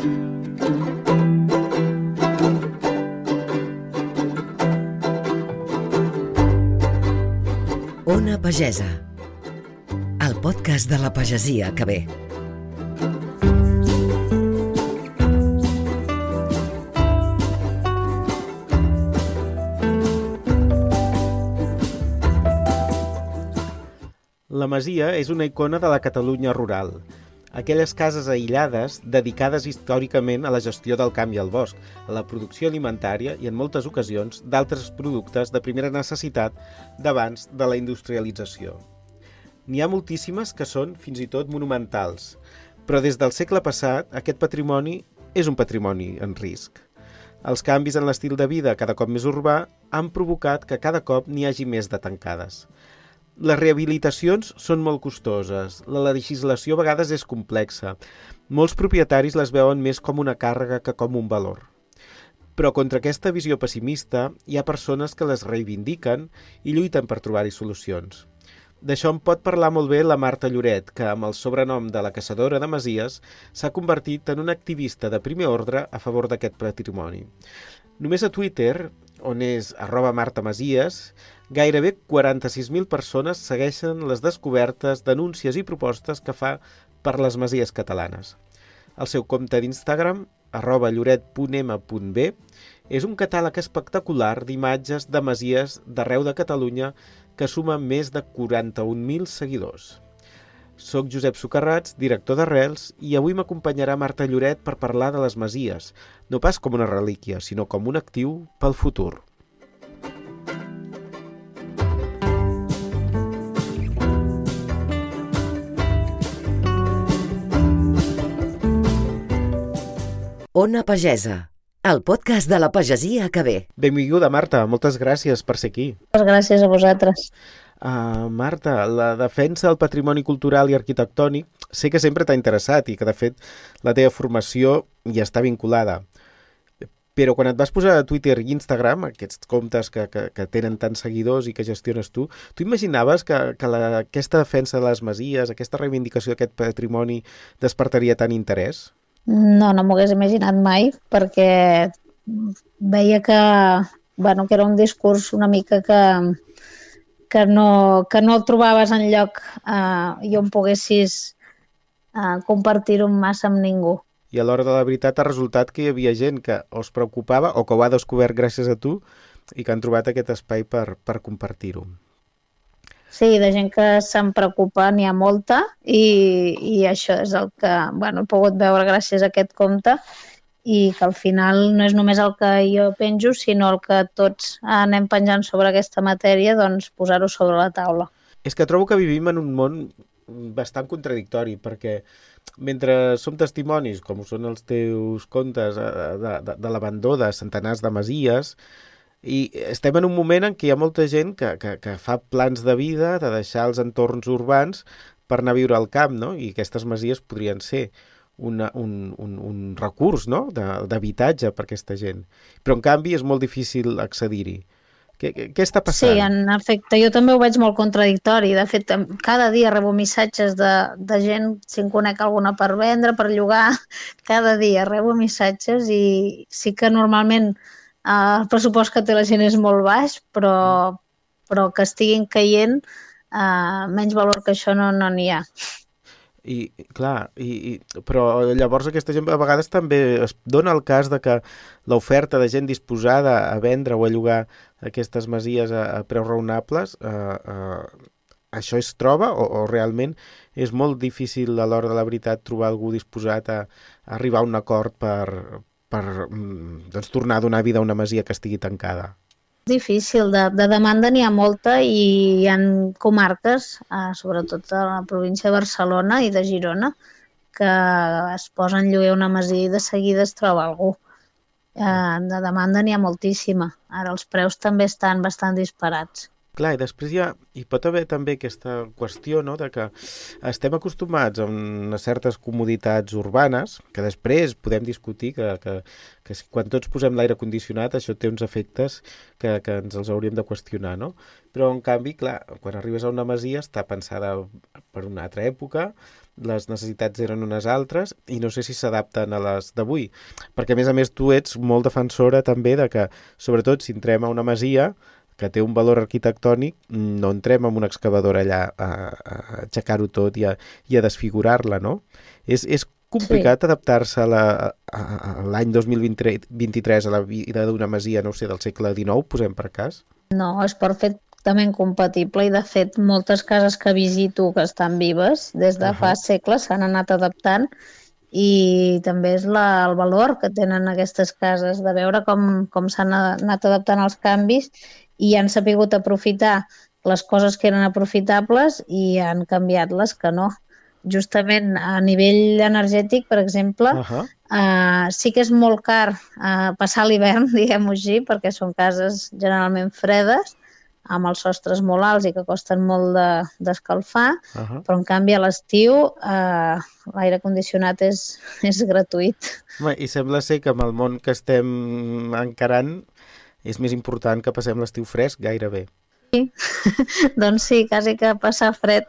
Ona Pagesa, el podcast de la pagesia que ve. La masia és una icona de la Catalunya rural. Aquelles cases aïllades dedicades històricament a la gestió del camp i el bosc, a la producció alimentària i, en moltes ocasions, d'altres productes de primera necessitat d'abans de la industrialització. N'hi ha moltíssimes que són fins i tot monumentals, però des del segle passat aquest patrimoni és un patrimoni en risc. Els canvis en l'estil de vida cada cop més urbà han provocat que cada cop n'hi hagi més de tancades. Les rehabilitacions són molt costoses, la legislació a vegades és complexa. Molts propietaris les veuen més com una càrrega que com un valor. Però contra aquesta visió pessimista hi ha persones que les reivindiquen i lluiten per trobar-hi solucions. D'això en pot parlar molt bé la Marta Lloret, que amb el sobrenom de la caçadora de Masies s'ha convertit en una activista de primer ordre a favor d'aquest patrimoni. Només a Twitter, on és arroba Marta Masies, gairebé 46.000 persones segueixen les descobertes, denúncies i propostes que fa per les masies catalanes. El seu compte d'Instagram, arroba lloret.m.b, és un catàleg espectacular d'imatges de masies d'arreu de Catalunya que suma més de 41.000 seguidors. Soc Josep Socarrats, director d'Arrels, i avui m'acompanyarà Marta Lloret per parlar de les masies, no pas com una relíquia, sinó com un actiu pel futur. Ona Pagesa, el podcast de la pagesia que ve. Benvinguda, Marta. Moltes gràcies per ser aquí. Moltes gràcies a vosaltres. Uh, Marta, la defensa del patrimoni cultural i arquitectònic sé que sempre t'ha interessat i que, de fet, la teva formació hi està vinculada. Però quan et vas posar a Twitter i Instagram, aquests comptes que, que, que tenen tants seguidors i que gestiones tu, tu imaginaves que, que la, aquesta defensa de les masies, aquesta reivindicació d'aquest patrimoni despertaria tant interès? No, no m'ho hagués imaginat mai, perquè veia que, bueno, que era un discurs una mica que, que, no, que no el trobaves en lloc eh, i on poguessis eh, compartir-ho massa amb ningú. I a l'hora de la veritat ha resultat que hi havia gent que es preocupava o que ho ha descobert gràcies a tu i que han trobat aquest espai per, per compartir-ho. Sí, de gent que se'n preocupa n'hi ha molta i, i això és el que bueno, he pogut veure gràcies a aquest compte i que al final no és només el que jo penjo, sinó el que tots anem penjant sobre aquesta matèria, doncs posar-ho sobre la taula. És que trobo que vivim en un món bastant contradictori, perquè mentre som testimonis, com són els teus contes de, de, de, de l'abandó de centenars de masies, i estem en un moment en què hi ha molta gent que, que, que fa plans de vida, de deixar els entorns urbans per anar a viure al camp, no? I aquestes masies podrien ser una, un, un, un recurs no? d'habitatge per aquesta gent. Però, en canvi, és molt difícil accedir-hi. Què, què, què està passant? Sí, en efecte, jo també ho veig molt contradictori. De fet, cada dia rebo missatges de, de gent, si en conec alguna per vendre, per llogar, cada dia rebo missatges i sí que normalment Uh, el pressupost que té la gent és molt baix, però, però que estiguin caient, uh, menys valor que això no n'hi no ha. I, clar, i, i, però llavors aquesta gent a vegades també es dona el cas de que l'oferta de gent disposada a vendre o a llogar aquestes masies a, a preus raonables, uh, uh, això es troba o, o realment és molt difícil a l'hora de la veritat trobar algú disposat a, a arribar a un acord per, per mm, doncs, tornar a donar vida a una masia que estigui tancada? Difícil, de, de demanda n'hi ha molta i hi ha comarques, eh, sobretot a la província de Barcelona i de Girona, que es posa en lloguer una masia i de seguida es troba algú. Eh, de demanda n'hi ha moltíssima. Ara els preus també estan bastant disparats. Clar, i després hi, ha, hi pot haver també aquesta qüestió no, de que estem acostumats a unes certes comoditats urbanes, que després podem discutir que, que, que quan tots posem l'aire condicionat això té uns efectes que, que ens els hauríem de qüestionar, no? Però, en canvi, clar, quan arribes a una masia està pensada per una altra època, les necessitats eren unes altres i no sé si s'adapten a les d'avui. Perquè, a més a més, tu ets molt defensora també de que, sobretot, si entrem a una masia que té un valor arquitectònic, no entrem amb una excavadora allà a, a aixecar-ho tot i a, i a desfigurar-la, no? És, és complicat sí. adaptar-se a l'any 2023 a la vida d'una masia, no sé, del segle XIX, posem per cas? No, és perfectament compatible i de fet moltes cases que visito que estan vives des de uh -huh. fa segles s'han anat adaptant i també és la, el valor que tenen aquestes cases de veure com, com s'han anat adaptant als canvis i han sapigut aprofitar les coses que eren aprofitables i han canviat les que no justament a nivell energètic, per exemple, uh -huh. uh, sí que és molt car uh, passar l'hivern, diguem-ho així, perquè són cases generalment fredes, amb els sostres molt alts i que costen molt d'escalfar, de, uh -huh. però en canvi a l'estiu uh, l'aire condicionat és, és gratuït. Home, I sembla ser que amb el món que estem encarant és més important que passem l'estiu fresc gairebé. Sí, doncs sí, quasi que passar fred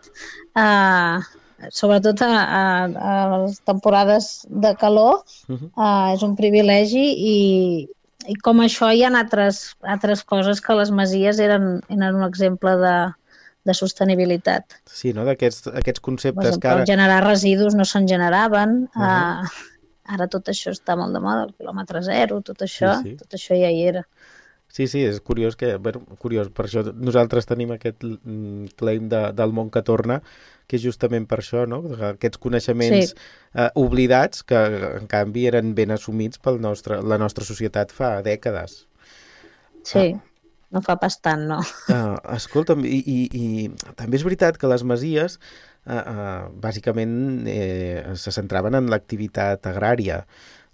uh, sobretot a, a, a les temporades de calor, uh -huh. uh, és un privilegi i, i com això hi ha altres, altres coses que les masies eren, eren un exemple de, de sostenibilitat. Sí, no? d'aquests aquests conceptes exemple, que ara... generar residus no se'n generaven, uh -huh. uh, ara tot això està molt de moda, el quilòmetre zero, tot això, sí, sí. tot això ja hi era. Sí, sí, és curiós que, bueno, curiós, per això nosaltres tenim aquest mm, claim de, del món que torna, que és justament per això, no? Aquests coneixements sí. eh, oblidats que, en canvi, eren ben assumits per nostre, la nostra societat fa dècades. Sí, ah. no fa pas tant, no. Ah, escolta'm, i, i, i també és veritat que les masies eh, eh, bàsicament eh, se centraven en l'activitat agrària,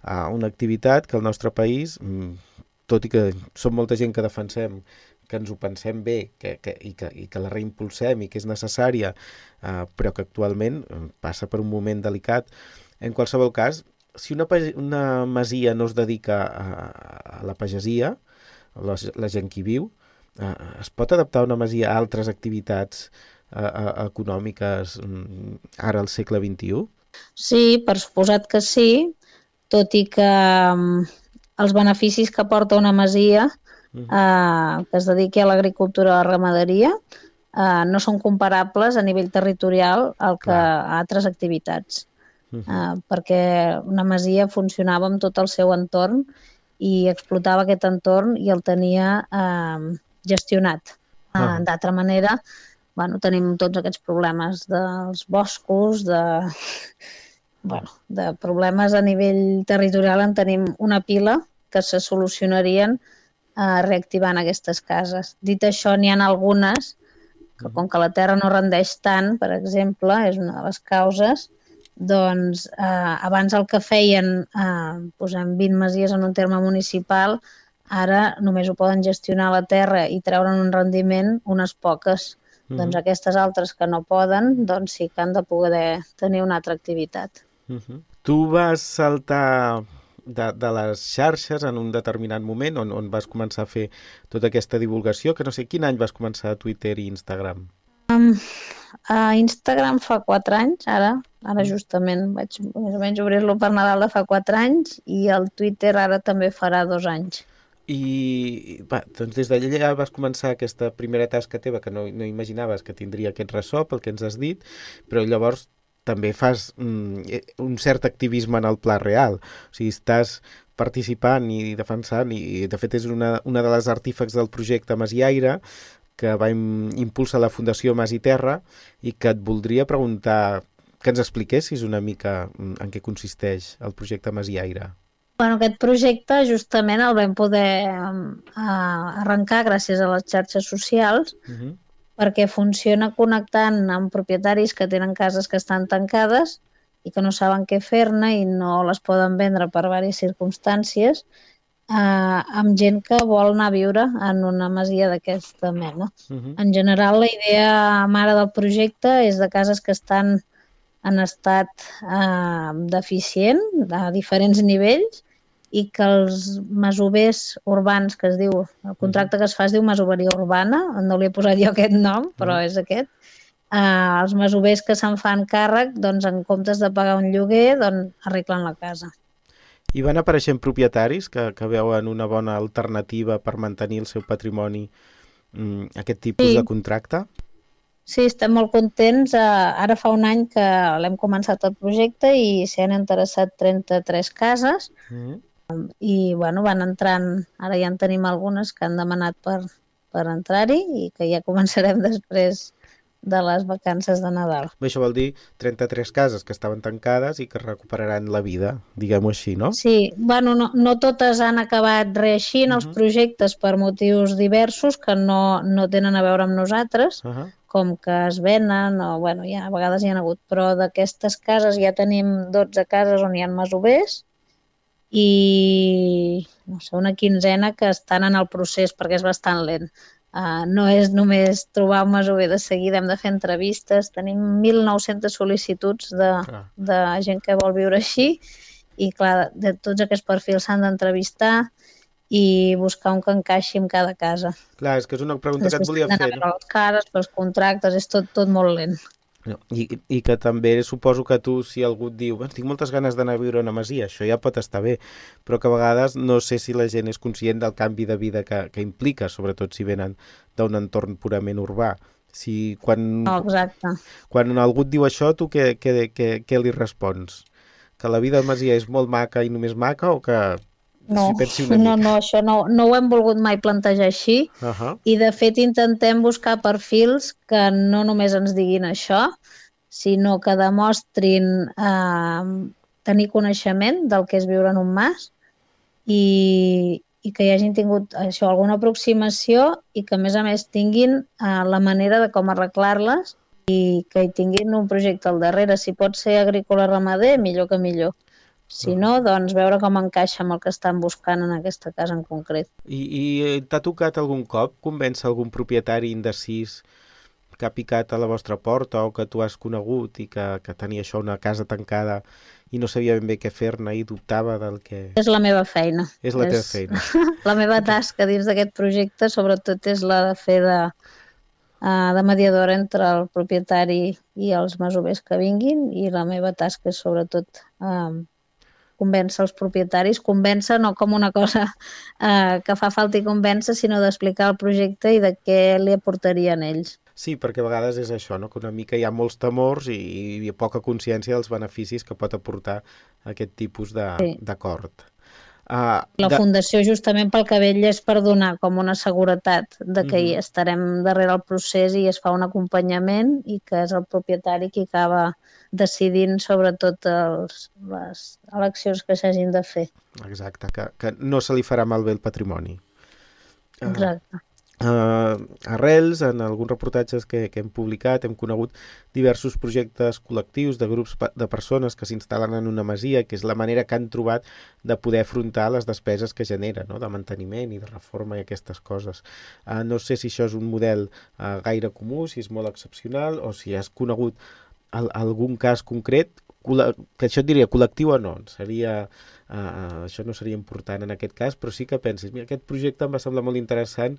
eh, una activitat que el nostre país, mm, tot i que som molta gent que defensem que ens ho pensem bé que, que, i, que, i que la reimpulsem i que és necessària, eh, però que actualment eh, passa per un moment delicat. En qualsevol cas, si una, una masia no es dedica a, a la pagesia, la, la gent que hi viu, eh, es pot adaptar una masia a altres activitats eh, eh, econòmiques mm, ara al segle XXI? Sí, per suposat que sí, tot i que um, els beneficis que porta una masia eh, que es dediqui a l'agricultura o a la ramaderia eh, no són comparables a nivell territorial al que a altres activitats. Uh -huh. eh, perquè una masia funcionava amb tot el seu entorn i explotava aquest entorn i el tenia eh, gestionat. Uh -huh. D'altra manera, bueno, tenim tots aquests problemes dels boscos, de, bueno, de problemes a nivell territorial en tenim una pila que se solucionarien eh, reactivant aquestes cases. Dit això, n'hi ha algunes que com que la terra no rendeix tant, per exemple, és una de les causes, doncs eh, abans el que feien, eh, posem 20 masies en un terme municipal, ara només ho poden gestionar la terra i treure'n un rendiment unes poques. Mm -hmm. Doncs aquestes altres que no poden, doncs sí que han de poder tenir una altra activitat. -hmm. Tu vas saltar de, de les xarxes en un determinat moment on, on vas començar a fer tota aquesta divulgació, que no sé, quin any vas començar a Twitter i Instagram? Um, a Instagram fa 4 anys, ara, ara mm. justament vaig més o menys obrir-lo per Nadal de fa 4 anys i el Twitter ara també farà 2 anys. I va, doncs des d'allà vas començar aquesta primera tasca teva que no, no imaginaves que tindria aquest ressò pel que ens has dit, però llavors també fas mm, eh, un cert activisme en el pla real. O sigui, estàs participant i defensant, i de fet és una, una de les artífecs del projecte Masiaire, que va impulsar la Fundació Mas i Terra i que et voldria preguntar que ens expliquessis una mica mm, en què consisteix el projecte Masiaire. Bueno, aquest projecte justament el vam poder uh, arrencar gràcies a les xarxes socials uh -huh perquè funciona connectant amb propietaris que tenen cases que estan tancades i que no saben què fer-ne i no les poden vendre per diverses circumstàncies, eh, amb gent que vol anar a viure en una masia d'aquesta mena. Uh -huh. En general, la idea mare del projecte és de cases que estan en estat eh, deficient a diferents nivells i que els masovers urbans, que es diu, el contracte que es fa es diu masoveria urbana, no li he posat jo aquest nom, però és aquest, eh, els masovers que se'n fan càrrec, doncs en comptes de pagar un lloguer, doncs arreglen la casa. I van apareixent propietaris que, que veuen una bona alternativa per mantenir el seu patrimoni mm, aquest tipus Sí. de contracte? Sí, estem molt contents. Eh, Ara fa un any que l'hem començat el projecte i s'hi han interessat 33 cases Mm. I bueno, van entrant, ara ja en tenim algunes que han demanat per, per entrar-hi i que ja començarem després de les vacances de Nadal. Això vol dir 33 cases que estaven tancades i que recuperaran la vida, diguem-ho així, no? Sí, bueno, no, no totes han acabat reeixint els Mhm. projectes per motius diversos que no, no tenen a veure amb nosaltres, Uh -huh. com que es venen o, bueno, ja, a vegades hi ha hagut, però d'aquestes cases ja tenim 12 cases on hi ha masovers i, no sé, una quinzena que estan en el procés perquè és bastant lent. Uh, no és només trobar un masover de seguida, hem de fer entrevistes, tenim 1.900 sol·licituds de, Clar. de gent que vol viure així i clar, de tots aquests perfils s'han d'entrevistar i buscar un que encaixi en cada casa. Clar, és que és una pregunta que et Després volia fer, a no? les cares, pels contractes, és tot, tot molt lent. No, I, I que també suposo que tu, si algú et diu "Bé, tinc moltes ganes d'anar a viure a una masia, això ja pot estar bé, però que a vegades no sé si la gent és conscient del canvi de vida que, que implica, sobretot si venen d'un entorn purament urbà. Si quan, No, exacte. quan algú et diu això, tu què, què, què, què li respons? Que la vida a masia és molt maca i només maca o que No, una no, mica? no, això no, no ho hem volgut mai plantejar així Uh -huh. i de fet intentem buscar perfils que no només ens diguin això, sinó que demostrin eh, tenir coneixement del que és viure en un mas i, i que hi hagin tingut això, alguna aproximació i que a més a més tinguin eh, la manera de com arreglar-les i que hi tinguin un projecte al darrere. Si pot ser agrícola ramader, millor que millor. Si no, doncs veure com encaixa amb el que estan buscant en aquesta casa en concret. I, i eh, t'ha tocat algun cop convèncer algun propietari indecis que ha picat a la vostra porta o que tu has conegut i que, que tenia això una casa tancada i no sabia ben bé què fer-ne i dubtava del que... És la meva feina. És la teva És- feina. La meva tasca dins d'aquest projecte sobretot és la de fer de, eh, de mediadora entre el propietari i els masovers que vinguin i la meva tasca és sobretot eh, convèncer els propietaris, convèncer no com una cosa eh, que fa falta i convèncer, sinó d'explicar el projecte i de què li aportarien ells. Sí, perquè a vegades és això, no? que una mica hi ha molts temors i, i poca consciència dels beneficis que pot aportar aquest tipus de- Sí. Uh, La fundació justament pel que és per donar com una seguretat de que hi Mhm. estarem darrere el procés i es fa un acompanyament i que és el propietari qui acaba decidint sobre tot els, les eleccions que s'hagin de fer. Exacte, que, que no se li farà malbé el patrimoni. Ah. Exacte. Uh, arrels, en alguns reportatges que, que hem publicat, hem conegut diversos projectes col·lectius de grups de persones que s'instal·len en una masia, que és la manera que han trobat de poder afrontar les despeses que genera, no? de manteniment i de reforma i aquestes coses. Uh, no sé si això és un model uh, gaire comú, si és molt excepcional, o si has conegut al, algun cas concret, que això et diria col·lectiu o no, seria, uh, això no seria important en aquest cas, però sí que pensis, mira, aquest projecte em va semblar molt interessant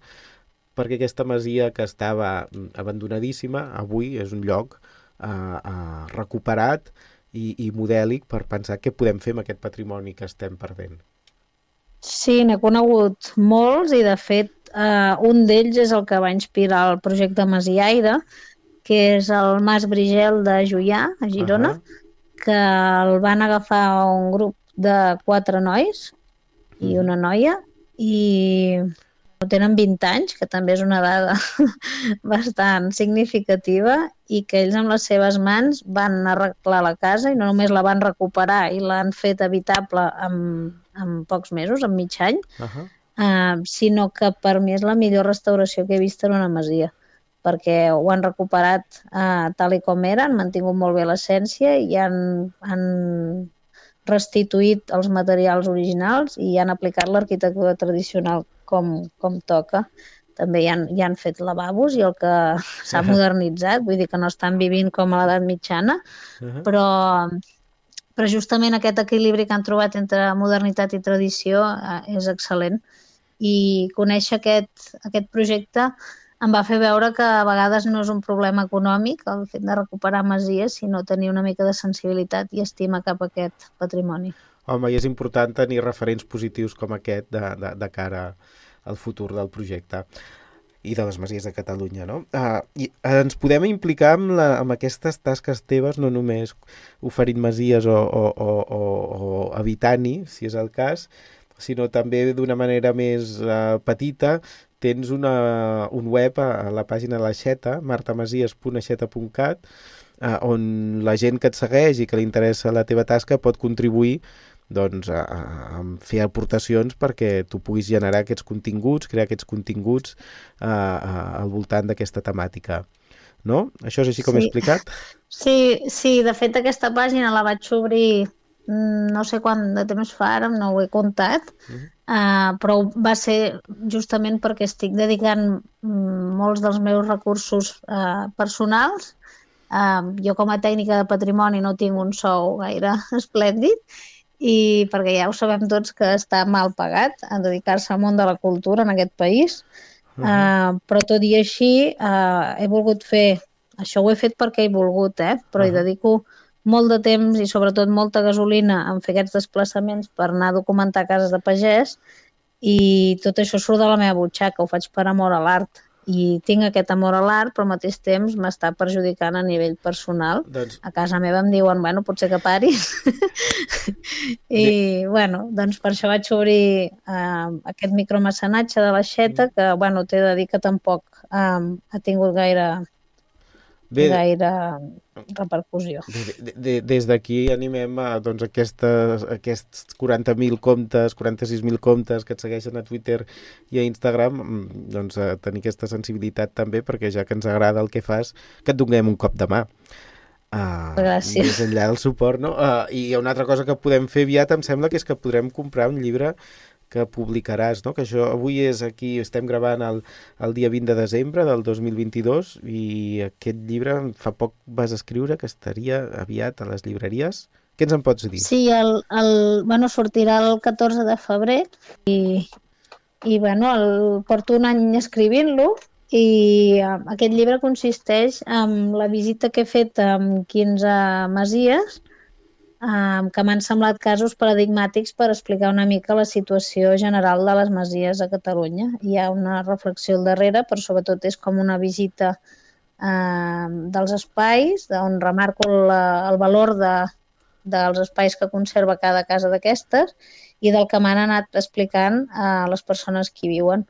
perquè aquesta masia que estava mm, abandonadíssima, avui és un lloc uh, uh, recuperat i, i modèlic per pensar què podem fer amb aquest patrimoni que estem perdent. Sí, n'he conegut molts i de fet eh, un d'ells és el que va inspirar el projecte Masiaire, que és el Mas Brigel de Juià, a Girona, Ahà. que el van agafar un grup de quatre nois i una noia i tenen 20 anys, que també és una dada bastant significativa i que ells amb les seves mans van arreglar la casa i no només la van recuperar i l'han fet habitable en, en pocs mesos, en mig any, Ahà. eh, sinó que per mi és la millor restauració que he vist en una masia perquè ho han recuperat eh, tal i com era, han mantingut molt bé l'essència i han, han restituït els materials originals i han aplicat l'arquitectura tradicional com, com toca. També hi han, hi han fet lavabos i el que s'ha modernitzat, vull dir que no estan vivint com a l'edat mitjana, però, però justament aquest equilibri que han trobat entre modernitat i tradició eh, és excel·lent. I conèixer aquest, aquest projecte em va fer veure que a vegades no és un problema econòmic el fet de recuperar masies, sinó tenir una mica de sensibilitat i estima cap a aquest patrimoni. Home, i és important tenir referents positius com aquest de, de, de cara al futur del projecte i de les Masies de Catalunya, no? Uh, i ens podem implicar amb, la, amb aquestes tasques teves, no només oferint Masies o, o, o, o, o habitant-hi, si és el cas, sinó també d'una manera més uh, petita, tens una, un web a, a la pàgina de l'aixeta, martamasies.aixeta.cat, uh, on la gent que et segueix i que li interessa la teva tasca pot contribuir doncs, a, a fer aportacions perquè tu puguis generar aquests continguts, crear aquests continguts a, a, al voltant d'aquesta temàtica. No? Això és així com sí. he explicat? Sí, sí, de fet aquesta pàgina la vaig obrir no sé quant de temps fa ara, no ho he comptat, uh -huh. uh, però va ser justament perquè estic dedicant mm, molts dels meus recursos uh, personals. Uh, jo com a tècnica de patrimoni no tinc un sou gaire esplèndid i perquè ja ho sabem tots que està mal pagat a dedicar-se al món de la cultura en aquest país, uh -huh. uh, però tot i així uh, he volgut fer, això ho he fet perquè he volgut, eh? però uh -huh. hi dedico molt de temps i sobretot molta gasolina en fer aquests desplaçaments per anar a documentar cases de pagès i tot això surt de la meva butxaca, ho faig per amor a l'art i tinc aquest amor a l'art, però al mateix temps m'està perjudicant a nivell personal. Doncs... A casa meva em diuen, bueno, potser que paris. I, de... bueno, doncs per això vaig obrir uh, aquest micromecenatge de l'aixeta, que, bueno, t'he de dir que tampoc um, ha tingut gaire Bé, gaire repercussió. De, de, des d'aquí animem a doncs, aquestes, aquests 40.000 comptes, 46.000 comptes que et segueixen a Twitter i a Instagram mm, doncs, a tenir aquesta sensibilitat també perquè ja que ens agrada el que fas, que et donem un cop de mà. Uh, Gràcies. Més enllà del suport, no? Uh, I una altra cosa que podem fer aviat, em sembla, que és que podrem comprar un llibre que publicaràs, no? que això avui és aquí, estem gravant el, el dia 20 de desembre del 2022 i aquest llibre fa poc vas escriure que estaria aviat a les llibreries. Què ens en pots dir? Sí, el, el, bueno, sortirà el 14 de febrer i, i bueno, el, porto un any escrivint-lo i uh, aquest llibre consisteix en la visita que he fet amb 15 masies eh, que m'han semblat casos paradigmàtics per explicar una mica la situació general de les masies a Catalunya. Hi ha una reflexió al darrere, però sobretot és com una visita eh, dels espais, on remarco la, el valor de, dels espais que conserva cada casa d'aquestes i del que m'han anat explicant a les persones que hi viuen,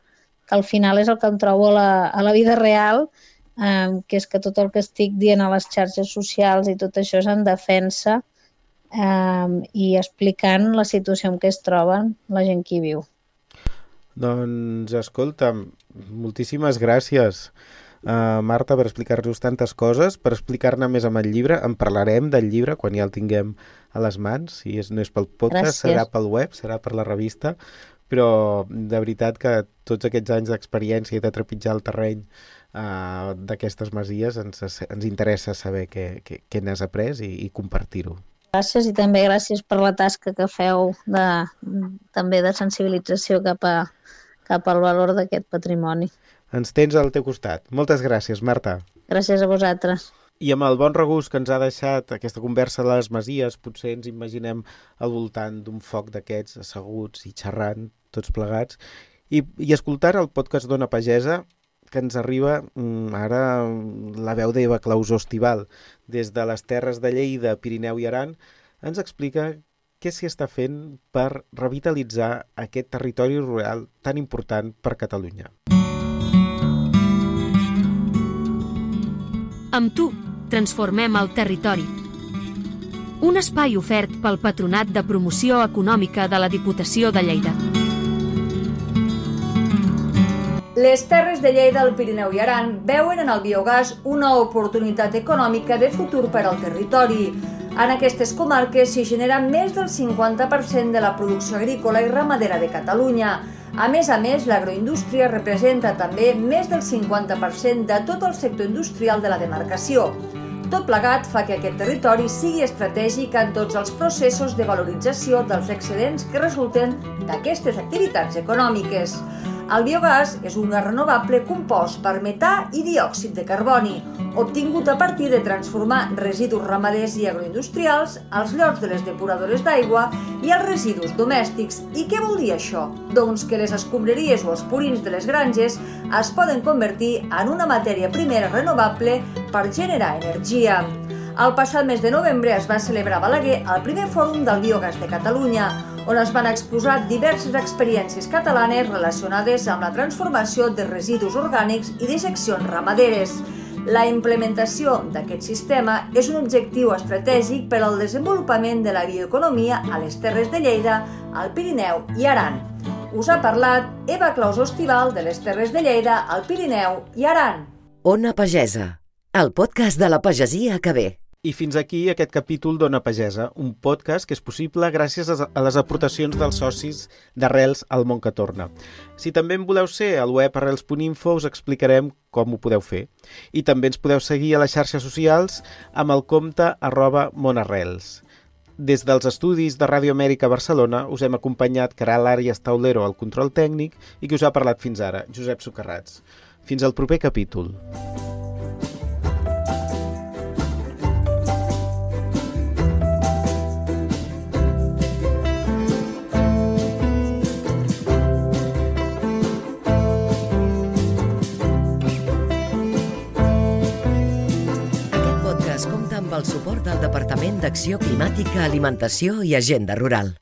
que al final és el que em trobo a la, a la vida real, eh, que és que tot el que estic dient a les xarxes socials i tot això és en defensa eh, i explicant la situació en què es troben la gent que hi viu. Doncs, escolta, moltíssimes gràcies, uh, Marta, per explicar-nos tantes coses, per explicar-ne més amb el llibre. En parlarem del llibre quan ja el tinguem a les mans. Si és, no és pel podcast, gràcies. serà pel web, serà per la revista. Però de veritat que tots aquests anys d'experiència i de trepitjar el terreny uh, d'aquestes masies ens, ens interessa saber què, què, què n'has après i, i compartir-ho. Gràcies i també gràcies per la tasca que feu de, també de sensibilització cap, a, cap al valor d'aquest patrimoni. Ens tens al teu costat. Moltes gràcies, Marta. Gràcies a vosaltres. I amb el bon regust que ens ha deixat aquesta conversa de les Masies, potser ens imaginem al voltant d'un foc d'aquests asseguts i xerrant, tots plegats, i, i escoltant el podcast d'Ona Pagesa, que ens arriba mm, ara la veu d'Eva Clausó Estival. Des de les terres de Lleida, Pirineu i Aran, ens explica què s'hi està fent per revitalitzar aquest territori rural tan important per Catalunya. Amb tu, transformem el territori. Un espai ofert pel Patronat de Promoció Econòmica de la Diputació de Lleida. Les terres de Lleida, el Pirineu i Aran veuen en el biogàs una oportunitat econòmica de futur per al territori. En aquestes comarques s'hi genera més del 50% de la producció agrícola i ramadera de Catalunya. A més a més, l'agroindústria representa també més del 50% de tot el sector industrial de la demarcació. Tot plegat fa que aquest territori sigui estratègic en tots els processos de valorització dels excedents que resulten d'aquestes activitats econòmiques. El biogàs és un gas renovable compost per metà i diòxid de carboni, obtingut a partir de transformar residus ramaders i agroindustrials als llocs de les depuradores d'aigua i als residus domèstics. I què vol dir això? Doncs que les escombraries o els purins de les granges es poden convertir en una matèria primera renovable per generar energia. El passat mes de novembre es va celebrar a Balaguer el primer fòrum del biogàs de Catalunya, on es van exposar diverses experiències catalanes relacionades amb la transformació de residus orgànics i dejeccions ramaderes. La implementació d'aquest sistema és un objectiu estratègic per al desenvolupament de la bioeconomia a les Terres de Lleida, al Pirineu i Aran. Us ha parlat Eva Claus Hostival de les Terres de Lleida, al Pirineu i Aran. Ona Pagesa, el podcast de la pagesia que ve. I fins aquí aquest capítol d'Ona Pagesa, un podcast que és possible gràcies a les aportacions dels socis d'Arrels al món que torna. Si també en voleu ser, al web arrels.info us explicarem com ho podeu fer. I també ens podeu seguir a les xarxes socials amb el compte arroba monarrels. Des dels estudis de Ràdio Amèrica Barcelona us hem acompanyat Caral Àries Taulero al control tècnic i que us ha parlat fins ara, Josep Socarrats. Fins al proper capítol. Suport del Departament d'Acció Climàtica, Alimentació i Agenda Rural.